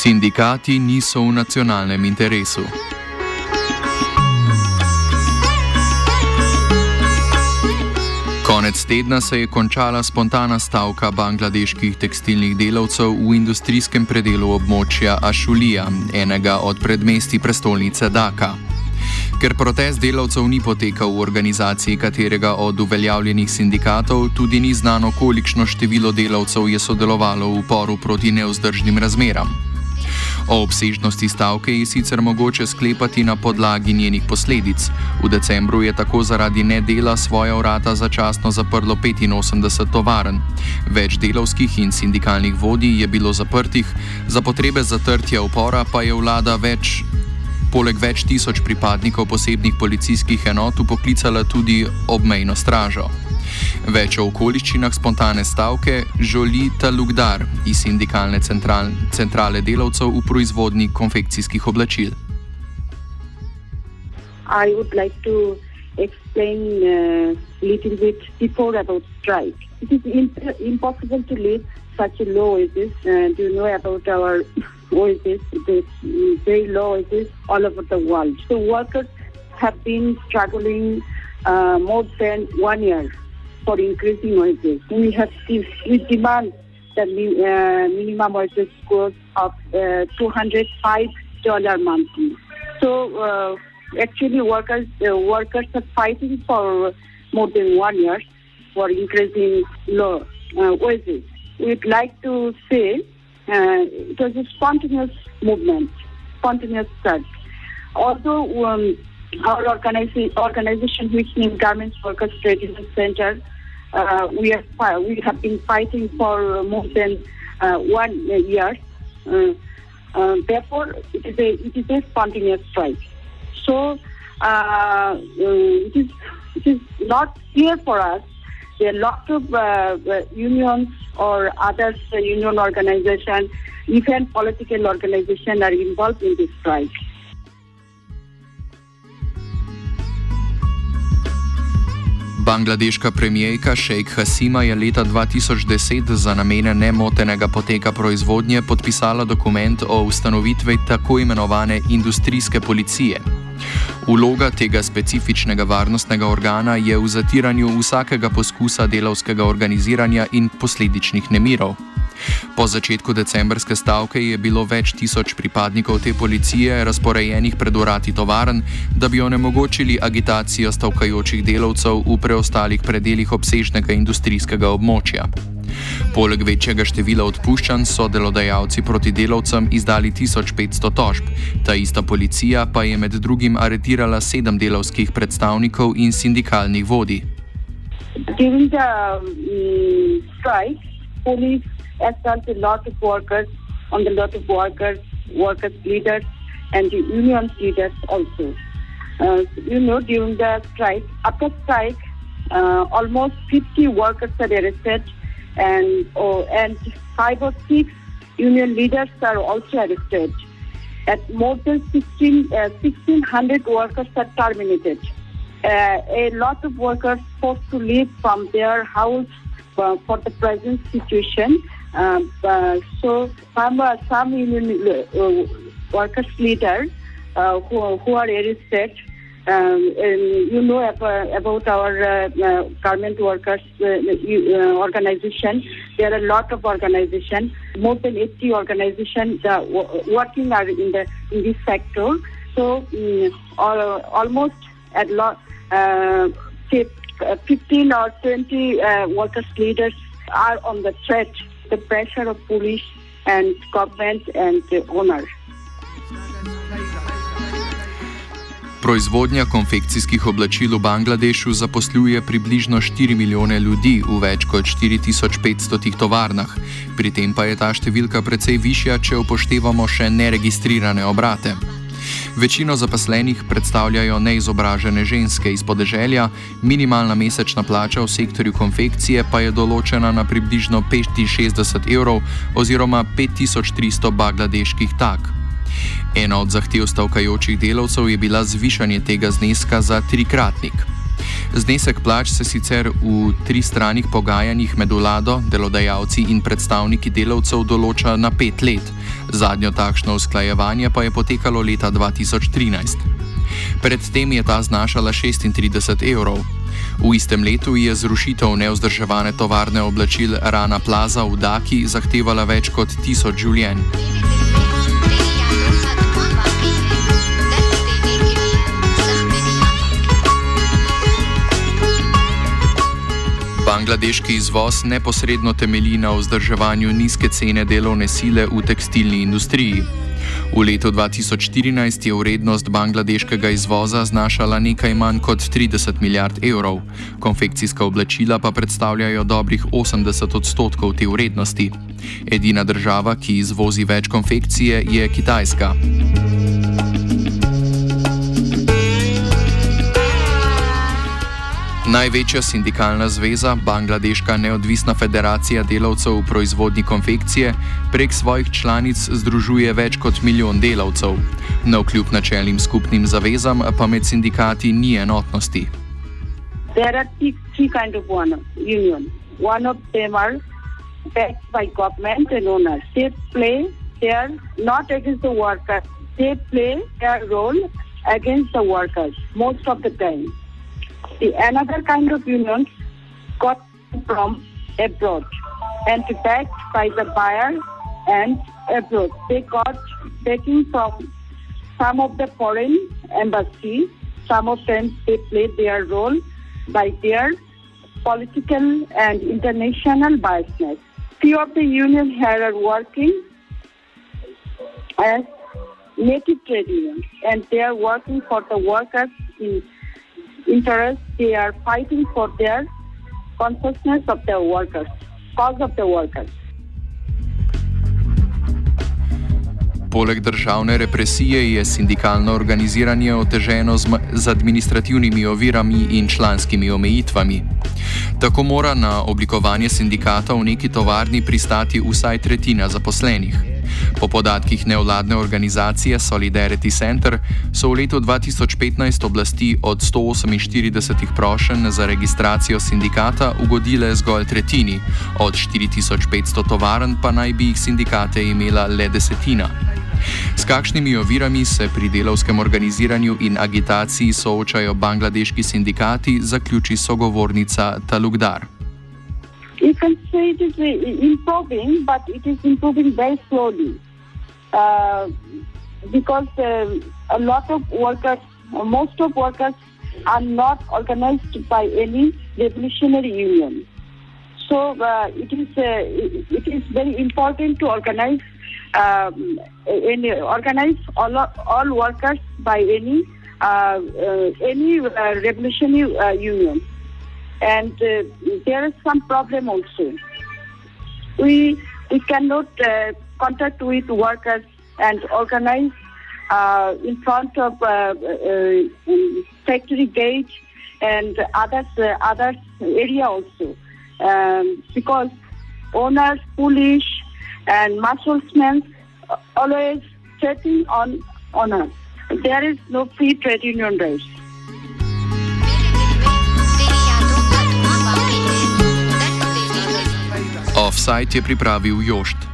Sindikati niso v nacionalnem interesu. Konec tedna se je končala spontana stavka bangladeških tekstilnih delavcev v industrijskem predelu območja Ašulija, enega od predmesti prestolnice Daka. Ker protest delavcev ni potekal v organizaciji katerega od uveljavljenih sindikatov, tudi ni znano, kolikšno število delavcev je sodelovalo v uporu proti neuzdržnim razmeram. O obsežnosti stavke je sicer mogoče sklepati na podlagi njenih posledic. V decembru je tako zaradi nedela svoja vrata začasno zaprlo 85 tovaren. Več delovskih in sindikalnih vodij je bilo zaprtih, za potrebe zatrtja upora pa je vlada več. Poleg več tisoč pripadnikov posebnih policijskih enot upoklicala tudi obmejno stražo. Več o okoliščinah spontane stavke želi Talugdar iz sindikalne central, centrale delavcev v proizvodni konfekcijskih oblačil. I would like to explain a uh, little bit before about strike. It is imp- impossible to live such a low wages. Uh, do you know about our wages? It is very low wages all over the world. So workers have been struggling uh, more than one year for increasing wages. We have we demand the uh, minimum wages growth of uh, $205 monthly. So uh, actually, workers uh, workers are fighting for more than one year for increasing low uh, wages. We'd like to say it was a spontaneous movement, spontaneous start. Although um, our organization, organization which named Garments Workers Trade Union Center uh, we, have, we have been fighting for more than uh, one year. Uh, uh, therefore, it is, a, it is a spontaneous strike. So, uh, it, is, it is not clear for us. There are lots of unions or other union organizations, even political organizations are involved in this strike. Bangladeška premijejka Sheikh Hasima je leta 2010 za namene nemotenega poteka proizvodnje podpisala dokument o ustanovitvi tako imenovane industrijske policije. Vloga tega specifičnega varnostnega organa je v zatiranju vsakega poskusa delovskega organiziranja in posledičnih nemirov. Po začetku decembrske stavke je bilo več tisoč pripadnikov te policije razporejenih pred urati tovarn, da bi onemogočili agitacijo stavkajočih delavcev v preostalih predeljih obsežnega industrijskega območja. Poleg večjega števila odpuščanj so delodajalci proti delavcem izdali 1500 tožb, ta ista policija pa je med drugim aretirala sedem delovskih predstavnikov in sindikalnih vodij. During the um, strike, police assault a lot of workers on the lot of workers, workers leaders, and the union leaders also. Uh, you know, during the strike, after strike, uh, almost 50 workers are arrested, and oh, and five or six union leaders are also arrested. At more than 16, uh, 1,600 workers are terminated. Uh, a lot of workers forced to leave from their house uh, for the present situation um, uh, so some uh, some union uh, workers leaders uh, who who are arrested. Um, you know about, our uh, garment workers organization. There are a lot of organizations, more than 80 organizations working are in the in this sector. So um, all, almost at lot, 15 or 20 workers leaders are on the threat the pressure of police and government and the owner. Proizvodnja konfekcijskih oblačil v Bangladešu zaposluje približno 4 milijone ljudi v več kot 4500 tovarnah, pri tem pa je ta številka precej višja, če upoštevamo še neregistrirane obrate. Večino zaposlenih predstavljajo neizobražene ženske iz podeželja, minimalna mesečna plača v sektorju konfekcije pa je določena na približno 65 evrov oziroma 5300 bangladeških tak. Ena od zahtev stavkajočih delavcev je bila zvišanje tega zneska za trikratnik. Znesek plač se sicer v tristranih pogajanjih med vlado, delodajalci in predstavniki delavcev določa na pet let, zadnjo takšno usklajevanje pa je potekalo leta 2013. Predtem je ta znašala 36 evrov. V istem letu je zrušitev neozdrževane tovarne oblačil Rana Plaza v Daki zahtevala več kot tisoč življenj. Bangladeški izvoz neposredno temelji na vzdrževanju nizke cene delovne sile v tekstilni industriji. V letu 2014 je vrednost bangladeškega izvoza znašala nekaj manj kot 30 milijard evrov, konfekcijska oblačila pa predstavljajo dobrih 80 odstotkov te vrednosti. Edina država, ki izvozi več konfekcije, je Kitajska. Največja sindikalna zveza, Bangladeška neodvisna federacija delavcev v proizvodni konfekcije, prek svojih članic združuje več kot milijon delavcev. Na vkljub načelnim skupnim zavezam pa med sindikati ni enotnosti. There are three kinds of one union. One of them are backed by government and owners. They play their not against the workers. They play their role against the workers most of the time. The another kind of unions got from abroad and backed by the buyer and abroad. They got backing from some of the foreign embassies. Some of them they played their role by their political and international biasness. Few of the unions here are working as native trade unions and they are working for the workers in interest, they are fighting for their consciousness of the workers, cause of the workers. Poleg državne represije je sindikalno organiziranje oteženo z, z administrativnimi ovirami in članskimi omejitvami. Tako mora na oblikovanje sindikata v neki tovarni pristati vsaj tretjina zaposlenih. Po podatkih nevladne organizacije Solidarity Center so v letu 2015 oblasti od 148 prošenj za registracijo sindikata ugodile zgolj tretjini, od 4500 tovarn pa naj bi jih sindikate imela le desetina. S kakšnimi ovirami se pri delovskem organiziranju in agitaciji soočajo bangladeški sindikati, zaključi sogovornica Talugdar. You can say it is improving, but it is improving very slowly uh, because uh, a lot of workers, most of workers, are not organized by any revolutionary union. So uh, it is uh, it is very important to organize um, any, organize all all workers by any uh, uh, any revolutionary union and uh, there is some problem also. We we cannot uh, contact with workers and organize uh, in front of uh, uh, factory gate and others uh, others area also um, because owners, police, and musclemen always threatening on owners. There is no free trade union rights. Offside je pripravil Jošt.